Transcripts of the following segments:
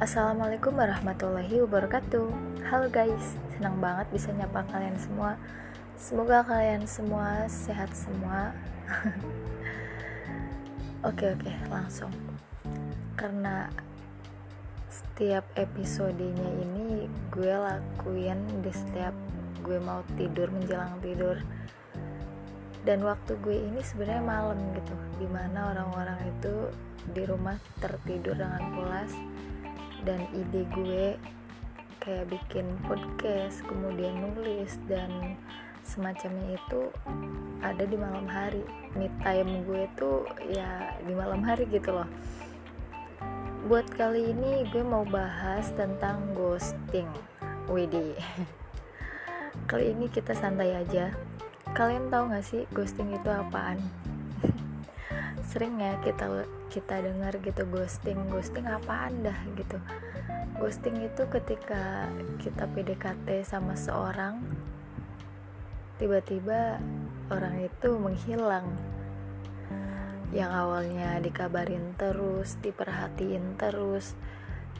Assalamualaikum warahmatullahi wabarakatuh. Halo guys, senang banget bisa nyapa kalian semua. Semoga kalian semua sehat semua. Oke oke langsung. Karena setiap episodenya ini gue lakuin di setiap gue mau tidur menjelang tidur. Dan waktu gue ini sebenarnya malam gitu di mana orang-orang itu di rumah tertidur dengan pulas dan ide gue kayak bikin podcast kemudian nulis dan semacamnya itu ada di malam hari. Me time gue tuh ya di malam hari gitu loh. Buat kali ini gue mau bahas tentang ghosting WD kali ini kita santai aja. Kalian tahu gak sih ghosting itu apaan sering ya kita kita dengar gitu ghosting ghosting apaan dah? gitu. Ghosting itu ketika kita PDKT sama seorang tiba-tiba orang itu menghilang. Yang awalnya dikabarin terus diperhatiin terus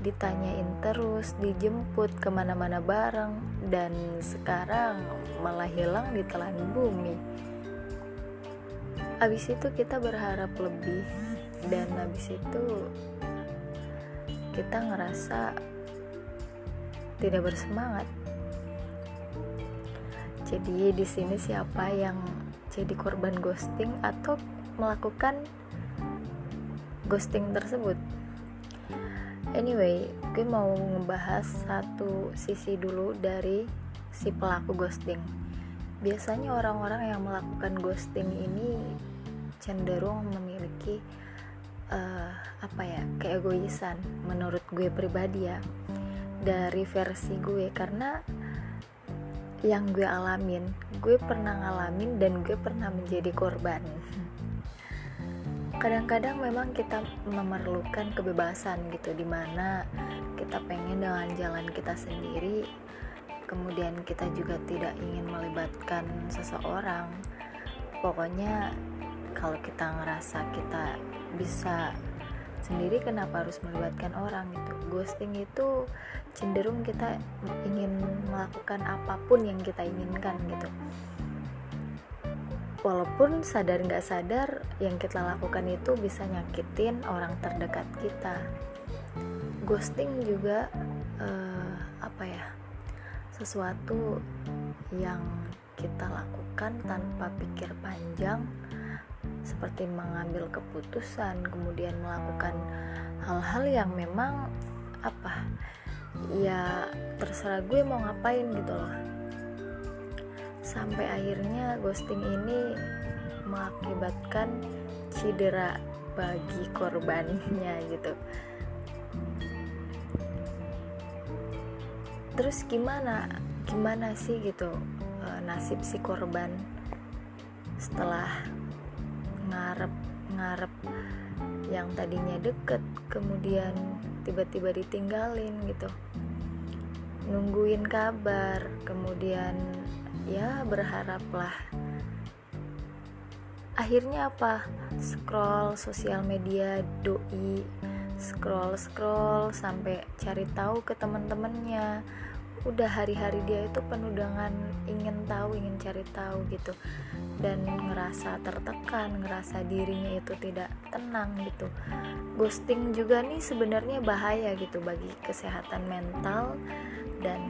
ditanyain terus, dijemput ke mana-mana bareng, dan sekarang malah hilang di telan bumi. Abis itu kita berharap lebih, dan abis itu kita ngerasa tidak bersemangat. Jadi di sini siapa yang jadi korban ghosting atau melakukan ghosting tersebut? Anyway, gue mau ngebahas satu sisi dulu dari si pelaku ghosting. Biasanya orang-orang yang melakukan ghosting ini cenderung memiliki uh, apa ya keegoisan menurut gue pribadi ya dari versi gue. Karena yang gue alamin gue pernah ngalamin dan gue pernah menjadi korban. Kadang-kadang memang kita memerlukan kebebasan gitu di mana kita pengen dengan jalan kita sendiri kemudian kita juga tidak ingin melibatkan seseorang. Pokoknya kalau kita ngerasa kita bisa sendiri kenapa harus melibatkan orang gitu? Ghosting itu cenderung kita ingin melakukan apa pun yang kita inginkan gitu. Walaupun sadar nggak sadar yang kita lakukan itu bisa nyakitin orang terdekat kita. Ghosting juga uh, apa ya sesuatu yang kita lakukan tanpa pikir panjang seperti mengambil keputusan kemudian melakukan hal-hal yang memang apa ya terserah gue mau ngapain gitu loh. Sampai akhirnya ghosting ini mengakibatkan cedera bagi korbannya gitu. Terus gimana gimana sih gitu e, nasib si korban setelah ngarep ngarep yang tadinya deket kemudian tiba-tiba ditinggalin gitu. Nungguin kabar kemudian ya berharaplah. Akhirnya apa? Scroll sosial media doi scroll scroll sampai cari tahu ke teman-temannya udah hari-hari dia itu penuh dengan ingin tahu ingin cari tahu gitu. Dan ngerasa tertekan ngerasa dirinya itu tidak tenang gitu. Ghosting juga nih sebenarnya bahaya gitu bagi kesehatan mental dan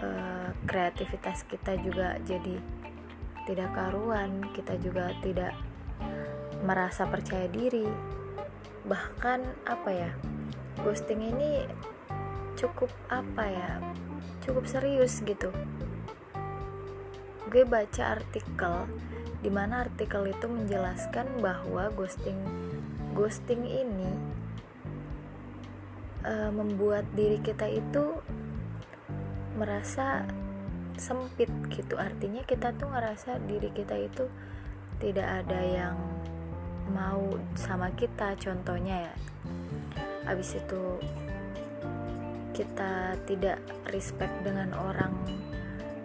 uh, kreativitas kita juga jadi tidak karuan kita juga tidak merasa percaya diri. Bahkan apa ya ghosting ini cukup apa ya cukup serius gitu. Gue baca artikel di mana artikel itu menjelaskan bahwa ghosting ghosting ini uh, membuat diri kita itu merasa sempit gitu. Artinya kita tuh ngerasa diri kita itu tidak ada yang mau sama kita contohnya ya. Habis itu kita tidak respect dengan orang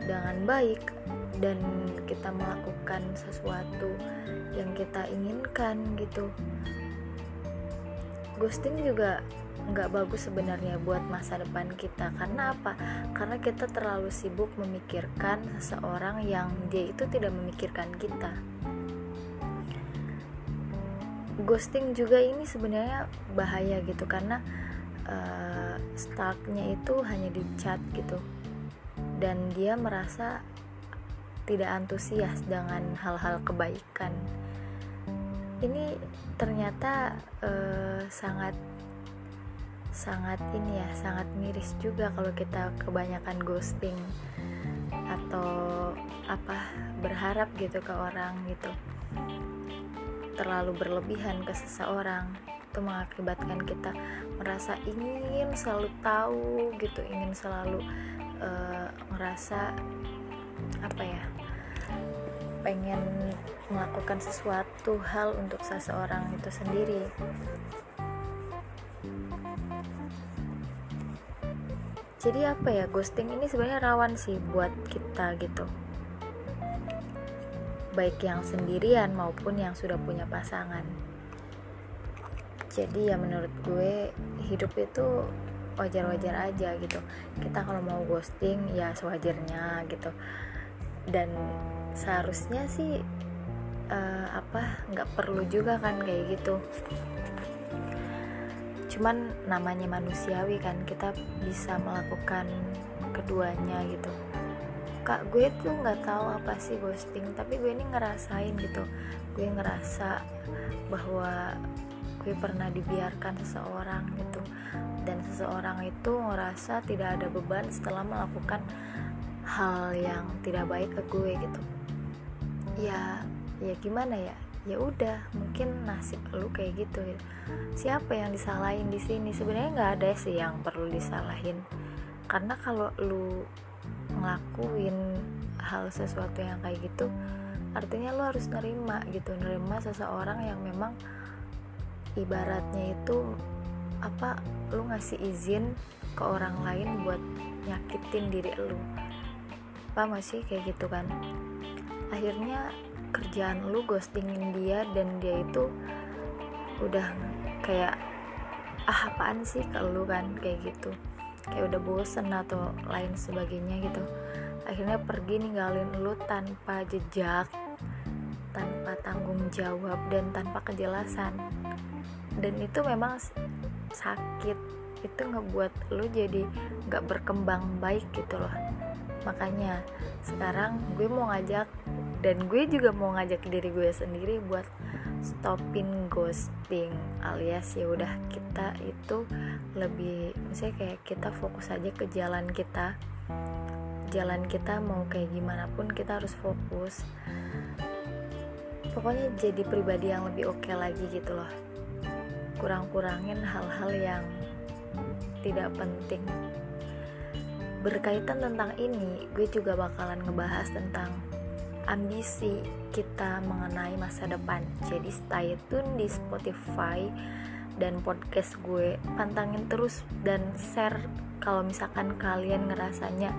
dengan baik dan kita melakukan sesuatu yang kita inginkan gitu. Ghosting juga nggak bagus sebenarnya buat masa depan kita. Karena apa? Karena kita terlalu sibuk memikirkan seseorang yang dia itu tidak memikirkan kita. Ghosting juga ini sebenarnya bahaya gitu karena uh, stalknya itu hanya di chat gitu. Dan dia merasa tidak antusias dengan hal-hal kebaikan. Ini ternyata uh, sangat sangat ini ya sangat miris juga kalau kita kebanyakan ghosting atau apa berharap gitu ke orang gitu. Terlalu berlebihan ke seseorang itu mengakibatkan kita merasa ingin selalu tahu gitu ingin selalu uh, ngerasa apa ya pengen melakukan sesuatu hal untuk seseorang itu sendiri. Jadi apa ya ghosting ini sebenarnya rawan sih buat kita gitu. Baik yang sendirian maupun yang sudah punya pasangan jadi ya menurut gue hidup itu wajar-wajar aja gitu. Kita kalau mau ghosting ya sewajarnya gitu. Dan seharusnya sih uh, apa nggak perlu juga kan kayak gitu. Cuman namanya manusiawi kan kita bisa melakukan keduanya gitu. Kak gue tuh nggak tahu apa sih ghosting tapi gue ini ngerasain gitu. Gue ngerasa bahwa gue pernah dibiarkan seseorang gitu. Dan seseorang itu ngerasa tidak ada beban setelah melakukan hal yang tidak baik ke gue gitu. Ya ya gimana ya? Ya udah mungkin nasib lu kayak gitu ya. siapa yang disalahin di sini? Sebenarnya nggak ada sih yang perlu disalahin. Karena kalau lu ngelakuin hal sesuatu yang kayak gitu artinya lu harus nerima gitu nerima seseorang yang memang ibaratnya itu apa lu ngasih izin ke orang lain buat nyakitin diri lu. Apa masih kayak gitu kan. Akhirnya kerjaan lu ghostingin dia dan dia itu udah kayak ah apaan sih kalau lu? kan kayak gitu. Kayak udah bosen atau lain sebagainya gitu. Akhirnya pergi ninggalin lu tanpa jejak tanpa tanggung jawab dan tanpa kejelasan dan itu memang sakit. Itu ngebuat lu jadi nggak berkembang baik gitu loh. Makanya sekarang gue mau ngajak dan gue juga mau ngajak diri gue sendiri buat stopin ghosting alias ya udah kita itu lebih misalnya kayak kita fokus aja ke jalan kita. Jalan kita mau kayak gimana pun kita harus fokus. Pokoknya jadi pribadi yang lebih oke okay lagi gitu loh kurang-kurangin hal-hal yang tidak penting berkaitan tentang ini gue juga bakalan ngebahas tentang ambisi kita mengenai masa depan. Jadi stay tune di Spotify dan podcast gue. Pantangin terus dan share kalau misalkan kalian ngerasanya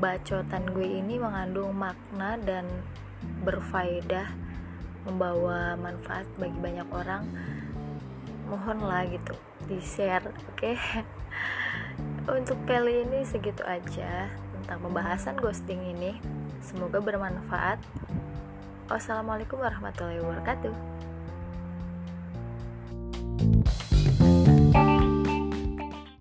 bacotan gue ini mengandung makna dan berfaedah membawa manfaat bagi banyak orang mohonlah gitu di share oke okay? untuk kali ini segitu aja tentang pembahasan ghosting ini Semoga bermanfaat. Wassalamualaikum warahmatullahi wabarakatuh.